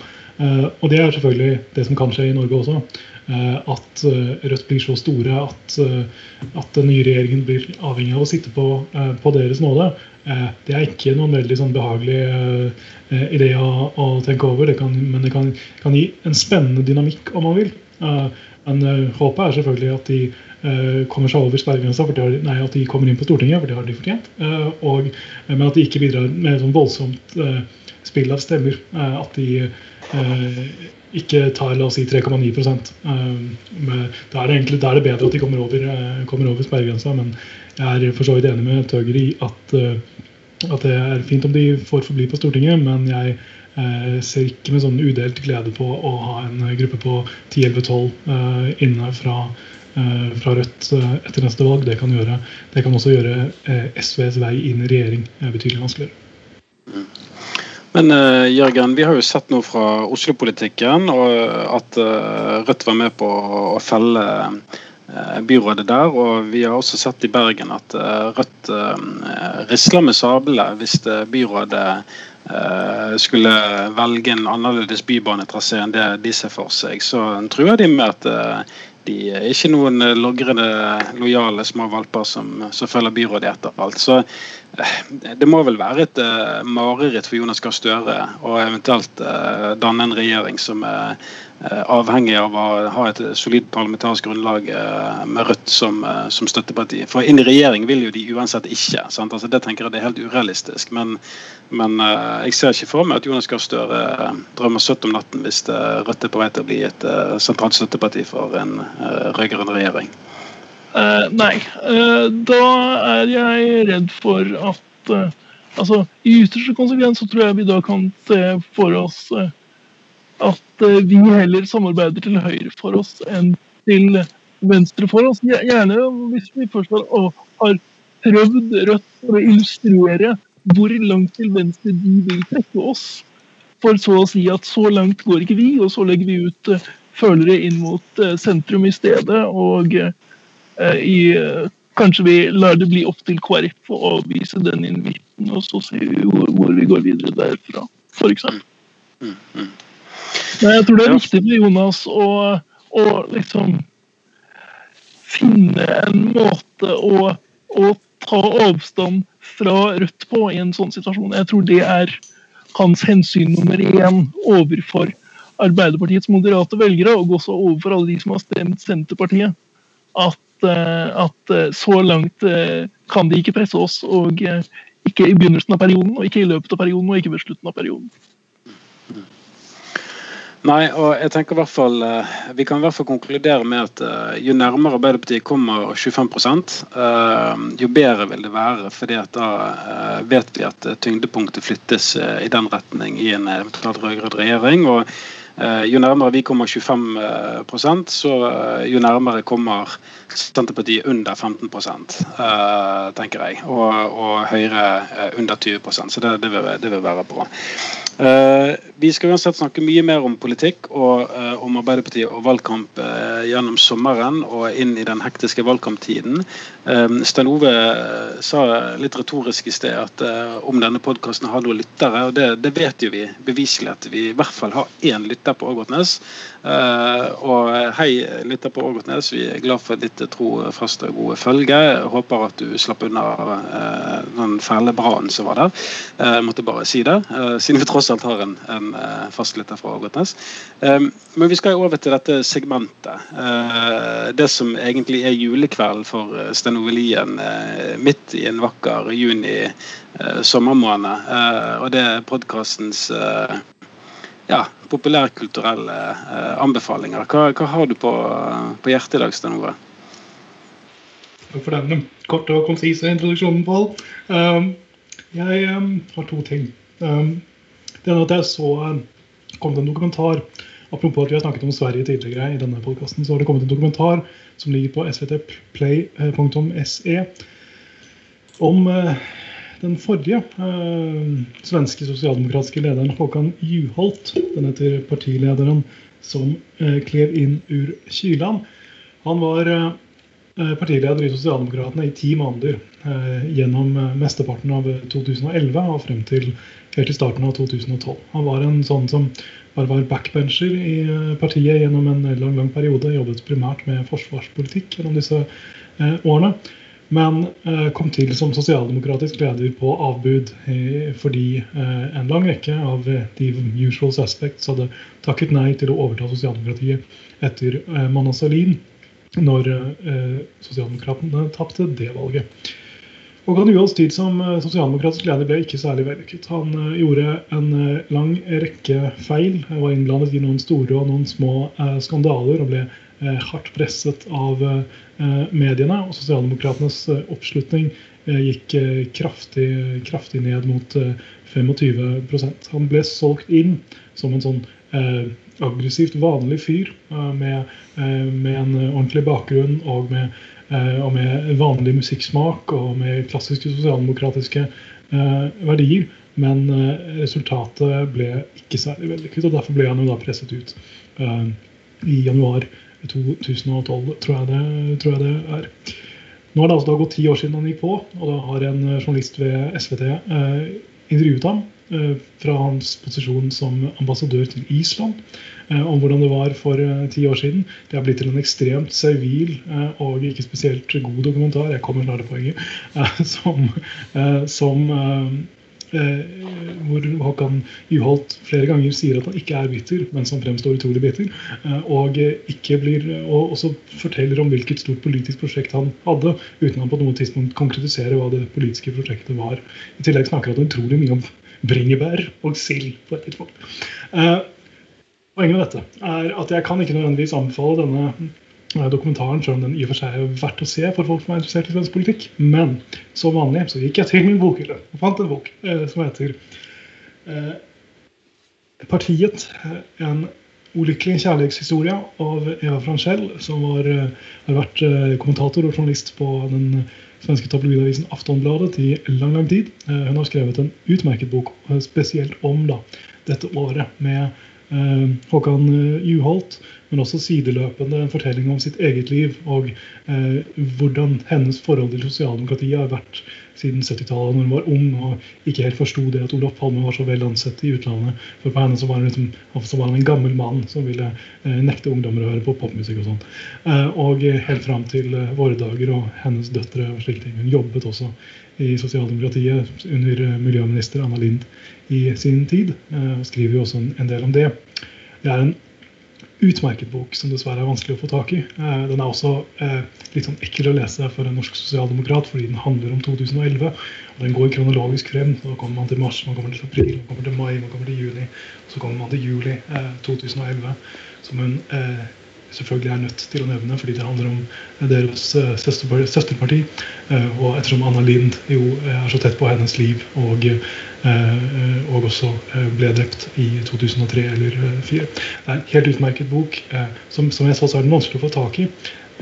og det er selvfølgelig det som kan skje i Norge også. Eh, at eh, Rødt blir så store at, eh, at, den nye regjeringen blir avhengig av å sitte på, på deres nåde. Det er ikke noen veldig sånn behagelig idé å, å, tenke over, det kan, men det kan, kan, gi en spennende dynamikk, om man vil. Men håpet er selvfølgelig at de kommer seg over sperregrensa, nei, at de kommer inn på Stortinget, for det har de fortjent. Og, men at de ikke bidrar med sånn voldsomt spill av stemmer. At de ikke tar la oss si 3,9 uh, Da er det egentlig er det bedre at de kommer over, uh, kommer over sperregrensa. Men jeg er for så vidt enig med Tøger i at, uh, at, det er fint om de får forbli på Stortinget. Men jeg ser ikke med sånn udelt glede på å ha en gruppe på 10-11-12 inne fra, fra Rødt etter neste valg. Det kan, gjøre, det kan også gjøre SVs vei inn i regjering betydelig vanskeligere. Men uh, Jørgen, vi har jo sett nå fra Oslo-politikken at uh, Rødt var med på å felle byrådet der. Og vi har også sett i Bergen at Rødt risler med sablene hvis byrådet skulle velge en annerledes bybanetrasé enn det de ser for seg. Så jeg de med at de er ikke noen eh, logrende, lojale små valper som, som følger byrådet etter alt. Så eh, det må vel være et uh, mareritt for Jonas Gahr Støre å eventuelt uh, danne en regjering som er uh, avhengig av å ha et solid parlamentarisk grunnlag med Rødt som, som, støtteparti. For inn i regjering vil jo de uansett ikke. Altså, det tenker jeg det er helt urealistisk. Men, men jeg ser ikke for meg at Jonas Gahr Støre drømmer søtt om natten hvis Rødt er på vei til å bli et sentralt støtteparti for en rød-grønn regjering? Uh, nei. Uh, da er jeg redd for at altså, I ytterste konsekvens så tror jeg vi da kan se for oss at vi heller samarbeider til høyre for oss enn til venstre for oss. Gjerne hvis vi først har, har prøvd Rødt for å illustrere hvor langt til venstre de vil trekke oss. For så å si at så langt går ikke vi, og så legger vi ut uh, følere inn mot uh, sentrum i stedet. Og uh, i, kanskje vi lar det bli opp til KrF å avvise den invitten, og så ser vi hvor, hvor vi går videre derfra, f.eks. Mm, mm. Jeg tror det er viktig for Jonas å, å liksom finne en måte å, å ta avstand fra Rødt på i en sånn situasjon. Jeg tror det er hans hensyn nummer én overfor Arbeiderpartiets moderate velgere, og også overfor alle de som har stemt Senterpartiet. At, eh, at eh, så langt eh, kan de ikke presse oss, og ikke i begynnelsen av perioden, og ikke i løpet av perioden, og ikke ved slutten av perioden. Nei, og jeg tenker i hvert fall eh, Vi kan i hvert fall konkludere med at eh, jo nærmere Arbeiderpartiet kommer 25 eh, jo bedre vil det være. fordi at da vet vi at tyngdepunktet flyttes i den retning i en eventuelt rød-grønn regjering. og jo nærmere vi kommer 25 så jo nærmere kommer Senterpartiet under 15 tenker jeg. Og, og Høyre under 20% så det, det, vil, det vil være bra. Uh, vi skal uansett snakke mye mer om politikk og uh, om Arbeiderpartiet og valgkamp uh, gjennom sommeren og inn i den hektiske valgkamptiden. Stein Ove sa litt retorisk i sted at om denne podkasten har noen lyttere, og det, det, vet jo vi beviselig at vi i hvert fall har én lytter på Ågotnes. Og hei, lytter på Ågotnes, vi er glad for ditt tro, faste og gode følge. Håper at du slapp unna den fæle brannen som var der. Jeg måtte bare si det. siden vi tross alt har en, en fastlytter fra Ågotnes. Men vi skal over til dette segmentet. Det som egentlig er julekvelden for Sten Ove Lien uh, midt i en vakker juni sommermåned. og det er podkastens ja, populærkulturelle anbefalinger. Hva, hva, har du på, på hjertet i dag, Stein Ove? For den korte og konsise introduksjonen, Pål. Um, jeg um, har to ting. Um, det er at jeg så eh, kom det en dokumentar Apropos at vi har snakket om Sverige tidligere i denne podkasten, så har det kommet en dokumentar som ligger på svtplay.se om uh, den forrige eh, svenske sosialdemokratiske lederen Håkan Juholt. Den heter 'Partilederen som eh, klev inn ur Kyland, Han var partileder i Sosialdemokratene i ti måneder gjennom mesteparten av 2011 og frem til helt i starten av 2012. Han var en sånn som bare var backbencher i eh, partiet gjennom en lang lang periode. Jobbet primært med forsvarspolitikk gjennom disse eh, årene. Men eh, kom til som sosialdemokratisk leder på avbud eh, fordi eh, en lang rekke av de usual suspects hadde takket nei til å overta sosialdemokratiet etter eh, Mona Sahlin når sosialdemokratene tapte det valget. Og Han Juhals tid som eh, sosialdemokratisk leder ble ikke særlig vellykket. Han gjorde en lang rekke feil, var innblandet i noen store og noen små skandaler og ble hardt presset av mediene. Og sosialdemokratenes oppslutning gikk kraftig, kraftig, ned mot 25% Han ble solgt inn som en sånn aggressivt vanlig fyr med, med en ordentlig bakgrunn og med Eh, og med vanlig musikksmak og med klassiske sosialdemokratiske eh, verdier. Men eh, resultatet ble ikke særlig vellykket, og derfor ble han jo da presset ut i januar 2012, tror jeg det, tror jeg det er. Nå har det altså gått ti år siden han gikk på, og da har en journalist ved SVT intervjuet ham fra hans posisjon som ambassadør til Island. Eh, om hvordan det var for eh, ti år siden. Det har blitt til en ekstremt servil eh, og ikke spesielt god dokumentar. Jeg kommer snart til poenget. Som, som hvor Håkan Juholt flere ganger sier at han ikke er bitter, men som fremstår utrolig bitter. Og, ikke blir, og også forteller om hvilket stort politisk prosjekt han hadde, uten han på noe tidspunkt konkretiserer hva det politiske prosjektet var. I tillegg snakker han utrolig mye om bringebær og sild på et tidspunkt. Poenget med dette er at jeg kan ikke nødvendigvis anbefale denne eh, dokumentaren, selv om den i og for seg er verdt å se for folk som er interessert i svensk politikk. Men som vanlig så gikk jeg til min bokhylle og fant en bok eh, som heter eh, 'Partiet'. En ulykkelig kjærlighetshistorie av Eva Franchell, som var, eh, har vært eh, kommentator og journalist på den svenske tabloidavisen Aftonbladet i lang lang tid. Eh, hun har skrevet en utmerket bok spesielt om da, dette året med Eh, Håkan eh, Juholt, men også sideløpende en fortelling om sitt eget liv og eh, hvordan hennes forhold til sosialdemokratiet har vært siden 70-tallet, når hun var ung og ikke helt forsto det at Olof Palme var så vel ansett i utlandet. For på henne så var han, liksom, en gammel mann som ville eh, nekte ungdommer å høre på popmusikk og sånn. Eh, og helt fram til eh, våre dager og hennes døtre og slike ting. Hun jobbet også i sosialdemokratiet under miljøminister Anna Lind i sin tid. Eh, og skriver jo også en del om det. Det er en utmerket bok som dessverre er vanskelig å få tak i. Eh, den er også eh, litt sånn ekkel å lese for en norsk sosialdemokrat fordi den handler om 2011. og Den går kronologisk frem. Da kommer man til mars, man kommer til april, man kommer til mai, man kommer til juni. Så kommer man til juli 2011, som hun selvfølgelig er nødt til å nevne, fordi det handler om deres eh, søsterparti. Eh, og ettersom Anna Lind jo eh, er så tett på hennes liv og, og også ble drept i 2003 eller 2004. Det er en helt utmerket bok. Som, som jeg sa, så er den vanskelig å få tak i.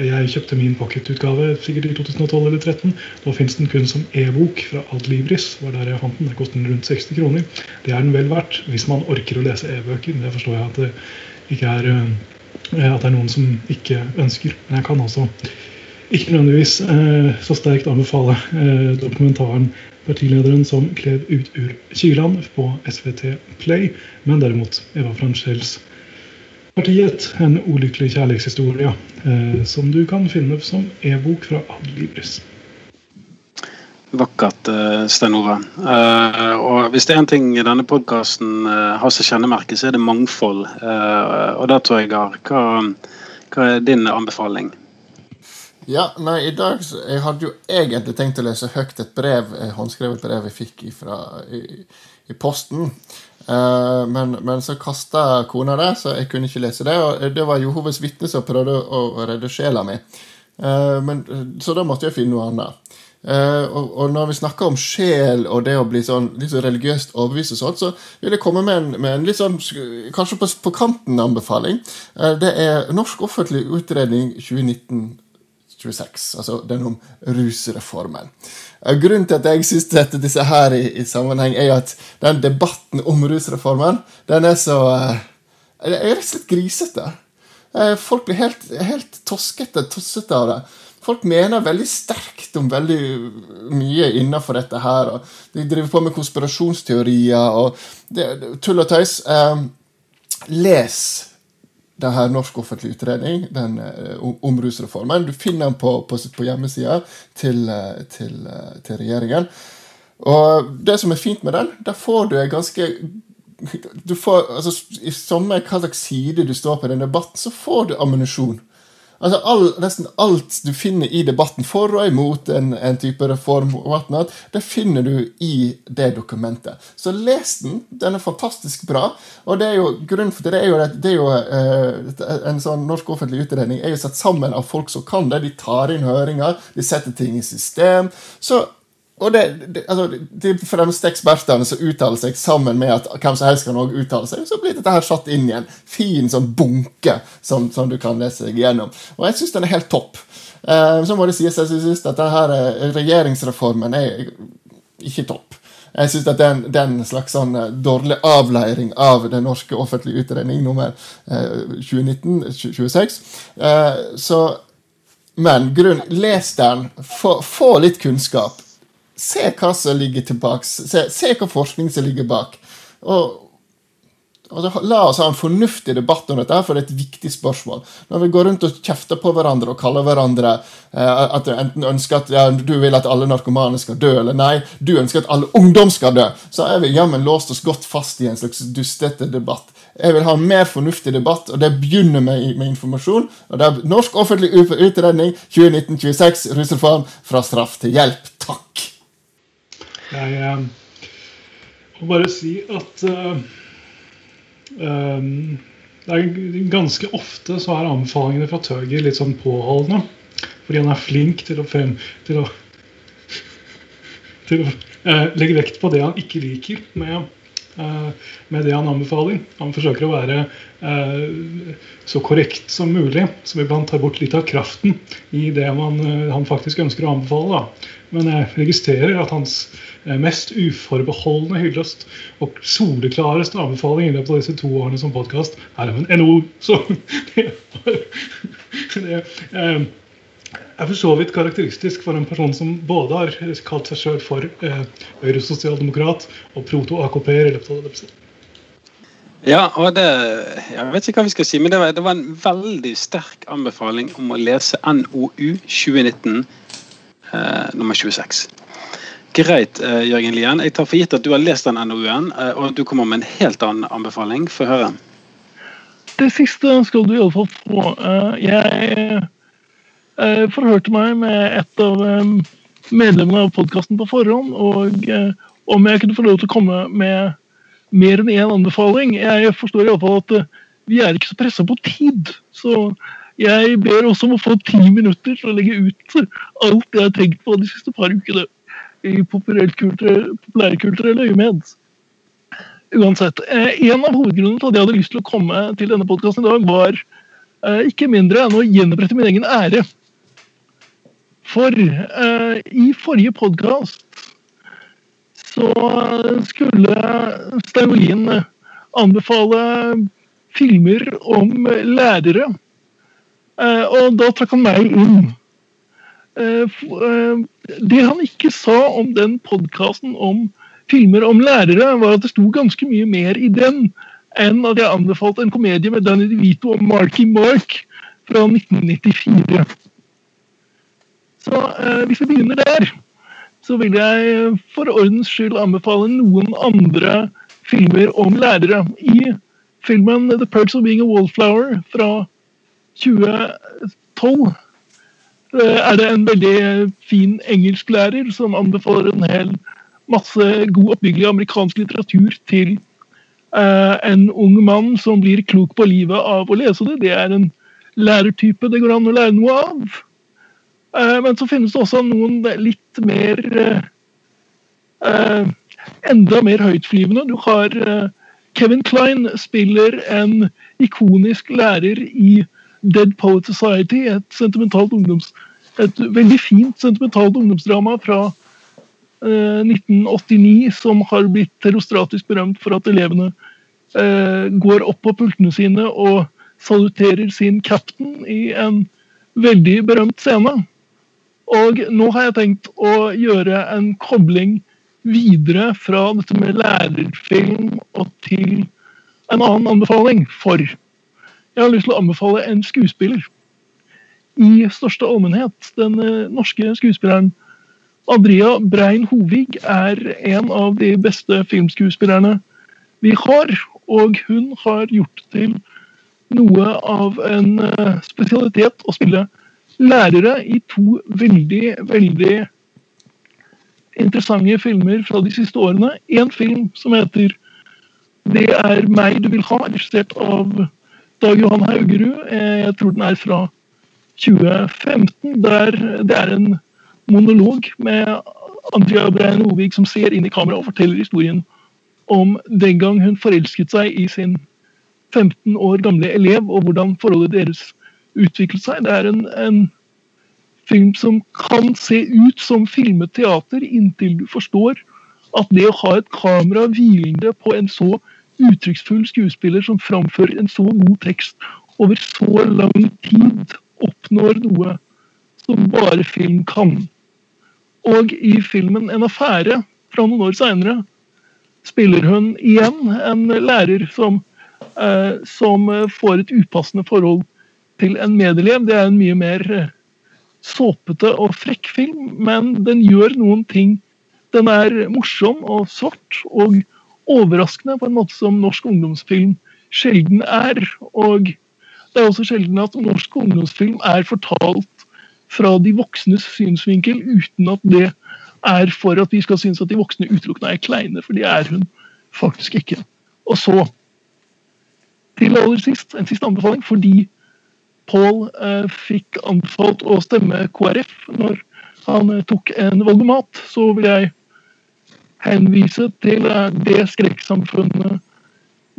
Jeg kjøpte min pocketutgave sikkert i 2012 eller 2013. Nå fins den kun som e-bok fra Adlibris. var der jeg fant den. Det kostet den rundt 60 kroner. Det er den vel verdt hvis man orker å lese e-bøker. Det forstår jeg at det ikke er at det er noen som ikke ønsker. Men jeg kan også ikke nødvendigvis eh, så sterkt anbefale eh, dokumentaren 'Partilederen som klev ut ur Kyland' på SVT Play, men derimot Eva Franchels 'Partiet', en ulykkelig kjærlighetshistorie, eh, som du kan finne som e-bok fra Adlibris. Vakkert, eh, Stein Ove. Uh, og hvis det er en ting denne podkasten eh, har som kjennemerke, så er det mangfold. Og da tror jeg har. Hva, hva, er din anbefaling? Ja, nei, i dag Jeg hadde jo egentlig tenkt å lese høyt et brev, et håndskrevet brev jeg fikk ifra, i, i posten. men, men, så kasta kona det, så jeg kunne ikke lese det. Og det var Jehovas vitne som prøvde å redde sjela mi. men, så da måtte jeg finne noe annet. Uh, og, og, når vi snakker om sjel og det å bli sånn litt så religiøst overbevist, og sånt, så vil jeg komme med en, med en litt sånn kanskje på, på kanten anbefaling. Uh, det er Norsk offentlig utredning 2019-26, altså den om rusreformen. Uh, grunnen til at jeg syns dette disse her i, i, sammenheng, er at den debatten om rusreformen, den er så er rett og slett grisete. folk blir helt, helt toskete, tossete av det folk mener veldig sterkt om veldig mye innenfor dette her. De driver på med konspirasjonsteorier og det, tull og tøys. Eh, les det her Norsk offentlig utredning den, uh, om rusreformen. Du finner den på, på, på hjemmesida til, uh, til, uh, til, regjeringen. Og det som er fint med den, der får du en ganske du får, altså, I samme hva slags side du står på i den debatten, så får du ammunisjon. Altså all, Nesten alt du finner i debatten for og imot en, en type reform, whatnot, det finner du i det dokumentet. Så les den. Den er fantastisk bra. Og det er jo grunnen for det, er jo, det er jo eh, En sånn norsk offentlig utredning er jo satt sammen av folk som kan det. De tar inn høringer, de setter ting i system. Så og det, det, altså, De fremste ekspertene som uttaler seg sammen med at hvem som helst kan også uttale seg, så blir dette her satt inn i en fin sånn bunke som, som du kan lese deg igjennom. Og jeg syns den er helt topp. Eh, så må det sies jeg synes at denne eh, regjeringsreformen er ikke topp. Jeg syns at den, den slags sånn eh, dårlig avleiring av den norske offentlige utredning nummer eh, 2019-26. Eh, så men grunn, les den, få, få litt kunnskap se hva som ligger tilbake, se, se hva forskning som ligger bak. Og, og La oss ha en fornuftig debatt om dette, for det er et viktig spørsmål. Når vi går rundt og kjefter på hverandre og kaller hverandre eh, at du enten ønsker at ja, du vil at alle narkomane skal dø, eller nei, du ønsker at alle ungdom skal dø, så er vi jammen låst oss godt fast i en slags dustete debatt. Jeg vil ha en mer fornuftig debatt, og det begynner med, med informasjon. og det er Norsk offentlig utredning 2019-26, rusreform fra straff til hjelp. Takk. Jeg eh, må bare si at uh, um, det er ganske ofte så er anbefalingene fra Tøger litt sånn påholdende. Fordi han er flink til å, frem, til å, til å eh, legge vekt på det han ikke liker med, eh, med det han anbefaler. Han forsøker å være eh, så korrekt som mulig, så iblant tar bort litt av kraften i det man, eh, han faktisk ønsker å anbefale. Da. Men jeg registrerer at hans eh, mest uforbeholdne hyllest og soleklareste anbefaling i løpet av disse to årene som podkast er av en NO. Så det, eh, er for så vidt karakteristisk for en person som både har kalt seg sjøl for eh, Høyre-sosialdemokrat og proto-AKP-er i løpet av det. Ja, og det Jeg vet ikke hva vi skal si, men det var, det var en veldig sterk anbefaling om å lese NOU 2019 Eh, nummer 26. Greit, eh, Jørgen Lien. Jeg tar for gitt at du har lest den NOU-en, eh, og at du kommer med en helt annen anbefaling. Få høre. Det siste skal du iallfall få. Jeg forhørte meg med et av medlemmene av podkasten på forhånd, og om jeg kunne få lov til å komme med mer enn én anbefaling. Jeg forstår iallfall at vi er ikke så pressa på tid. Så jeg ber også om å få ti minutter til å legge ut alt jeg har tenkt på de siste par ukene i populærkulturelle øyemed. Uansett. Eh, en av hovedgrunnene til at jeg hadde lyst til å komme til denne podkasten i dag, var eh, ikke mindre enn å gjenopprette min egen ære. For eh, i forrige podkast så skulle Stein Olien anbefale filmer om lærere og da trakk han meg inn. Eh, eh, det han ikke sa om den podkasten om filmer om lærere, var at det sto ganske mye mer i den enn at jeg anbefalte en komedie med Danny DeVito og Marky Mark fra 1994. Så hvis vi begynner der, så vil jeg for ordens skyld anbefale noen andre filmer om lærere. I filmen 'The Perks of Being a Wallflower' fra 2012 eh, er det en veldig fin engelsklærer som anbefaler en hel masse god oppbyggelig amerikansk litteratur til uh, en ung mann som blir klok på livet av å lese det. Det er en lærertype det går an å lære noe av. Uh, men så finnes det også noen litt mer Enda mer høytflyvende. Du har Kevin Klein spiller en ikonisk lærer i Dead Poet Society, et ungdoms, et veldig fint sentimentalt ungdomsdrama fra eh, 1989 som har blitt terrostratisk berømt for at elevene eh, går opp på pultene sine og saluterer sin captain i en veldig berømt scene. Og nå har jeg tenkt å gjøre en kobling videre fra dette med lærerfilm og til en annen anbefaling. For jeg har lyst til å anbefale en skuespiller i største allmennhet. Den eh, norske skuespilleren Andrea Brein Hovig er en av de beste filmskuespillerne vi har. Og hun har gjort til noe av en eh, spesialitet å spille lærere i to veldig, veldig interessante filmer fra de siste årene. En film som heter 'Det er meg du vil ha', regissert av Dag Johan Haugerud. Eh, jeg tror den er fra 2015. Der det er en monolog med Andrea Brein Ovig som ser inn i kamera og forteller historien om den gang hun forelsket seg i sin 15 år gamle elev, og hvordan forholdet deres utviklet seg. Det er en, en film som kan se ut som filmet teater inntil du forstår at det å ha et kamera hvilende på en så uttrykksfull skuespiller som framfører en så god tekst over så lang tid, oppnår noe som bare film kan. Og i filmen 'En affære' fra noen år seinere spiller hun igjen en lærer som, eh, som får et upassende forhold til en medelev. Det er en mye mer eh, såpete og frekk film, men den gjør noen ting. Den er morsom og svart og overraskende på en måte som norsk ungdomsfilm sjelden er. Og det er også sjelden at norsk ungdomsfilm er fortalt fra de voksnes synsvinkel uten at det er for at vi skal synes at de voksne utelukkende er kleine, for det er hun faktisk ikke. Og så til aller sist, en siste anbefaling, fordi Paul eh, fikk anbefalt å stemme KrF når han eh, tok en valgomat, så vil jeg henvise til eh, det skrekksamfunnet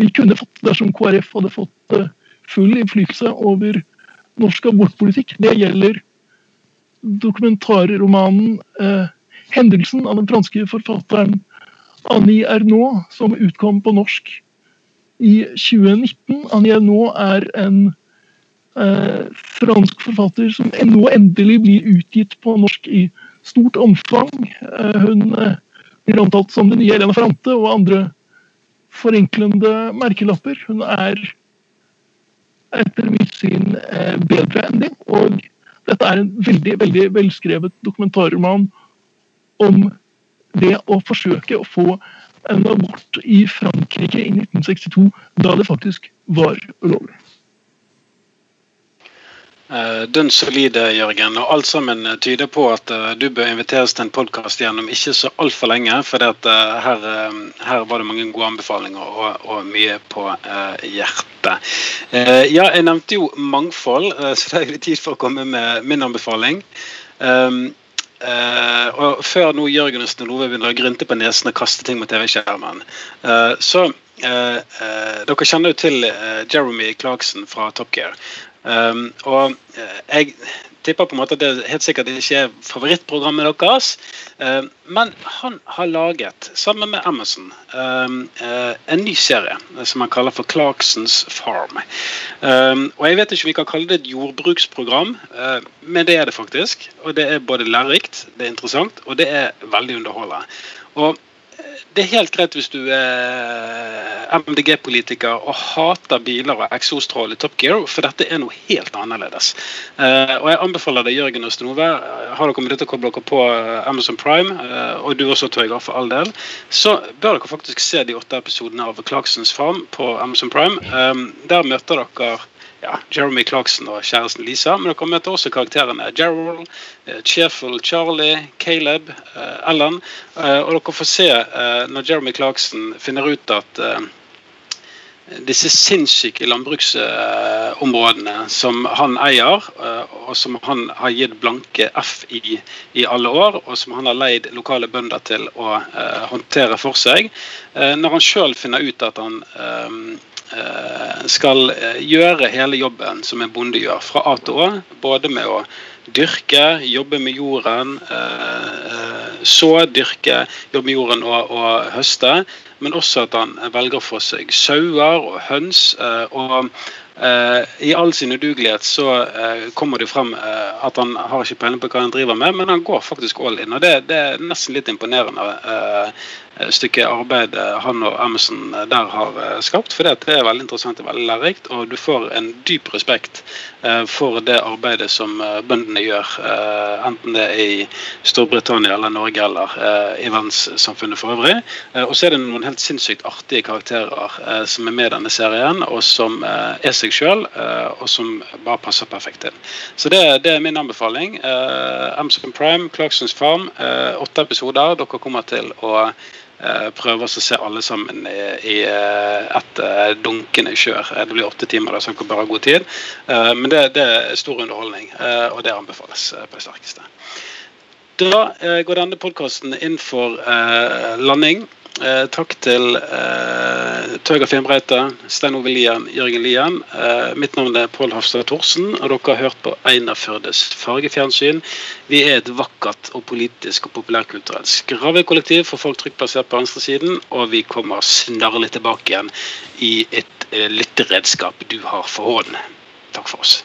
vi kunne fått dersom KrF hadde fått eh, full innflytelse over norsk abortpolitikk. Det gjelder dokumentarromanen eh, 'Hendelsen' av den franske forfatteren Annie Ernaux, som utkom på norsk i 2019. Annie Ernaux er en eh, fransk forfatter som nå endelig blir utgitt på norsk i stort omfang. Eh, hun eh, blir omtalt som den nye Elena Ferrante og andre forenklende merkelapper. Hun er etter mitt syn eh, bedre enn det. Og dette er en veldig veldig velskrevet dokumentarroman om det å forsøke å få en abort i Frankrike i 1962, da det faktisk var ulovlig. Uh, dønn solide, Jørgen. Og alt sammen tyder på at uh, du bør inviteres til en podkast gjennom ikke så altfor lenge. For uh, her, her, var det mange gode anbefalinger og, og mye på hjertet. ja, jeg nevnte jo mangfold, så det er jo tid for å komme med min anbefaling. Uh, og Før nå Jørgen og Snelove begynner å grynte på nesen og kaste ting mot TV-skjermen, så så eh, Dere kjenner jo til Jeremy Clarkson fra Top Gear. Um, og jeg tipper på en måte at det helt sikkert ikke er favorittprogrammet deres. Uh, men han har laget, sammen med Amazon, um, uh, en ny serie som han kaller for Clarksons Farm. Og Jeg vet ikke om vi kan kalle det et jordbruksprogram, uh, men det er det faktisk. Og Det er både lærerikt, det er interessant, og det er veldig underholdende. Og det er helt greit hvis du er MDG-politiker og hater biler og eksostrål i Top Gear, for dette er noe helt annerledes. Uh, og Jeg anbefaler deg, Jørgen og Stenove, har dere mulighet til å koble dere på eh, Amazon Prime, uh, og du også, Tøyger, for all del, så bør dere faktisk se de åtte episodene av Clarksons Farm på Amazon Prime. Der møter dere ja, Jeremy Clarkson og kjæresten Lisa. Men dere møter også karakterene Gerald, eh, Cheerful Charlie, Caleb, Ellen. Uh, og dere får se når Jeremy Clarkson finner ut at disse sinnssyke landbruksområdene som han eier, og som han har gitt blanke F i i alle år, og som han har leid lokale bønder til å håndtere for seg. Når han sjøl finner ut at han Eh, skal eh, gjøre hele jobben som en bonde gjør, fra A til Å. Både med å dyrke, jobbe med jorden, eh, så, dyrke, jobbe med jorden og, og høste. Men også at han velger for seg sauer og høns. og i all sin udugelighet så kommer det frem at han har ikke peiling på hva han driver med, men han går faktisk all in. og Det, det er nesten litt imponerende Eh, stykke arbeid eh, han og eh, der har skapt. For det er veldig interessant og veldig lærerikt, og du får en dyp respekt for det arbeidet som bøndene gjør, enten det er i Storbritannia eller Norge eller i verdenssamfunnet for øvrig. Og så er det noen helt sinnssykt artige karakterer som er med i denne serien, og som er seg sjøl, og som bare passer perfekt inn. Så det, det er min anbefaling. Amazon Prime, Clarksons Farm, åtte episoder. Dere kommer til å Eh, prøver å se alle sammen i, eh, et eh, dunkende kjør. Det blir åtte timer, så dere bare har god tid. Men det, det, er stor underholdning, og det anbefales på det sterkeste. Da går denne podkasten inn for landing. Eh, takk til eh, Tøger Fimbreite, Stein Ove Lien, Jørgen Lien. Eh, mitt navn er Pål Hafstad Thorsen, og dere har hørt på Einar Førdes fargefjernsyn. Vi er et vakkert og politisk og populærkulturelt skravekollektiv for folk trygt plassert på venstresiden, og vi kommer snarlig tilbake igjen i et eh, lytteredskap du har for hånden. Takk for oss.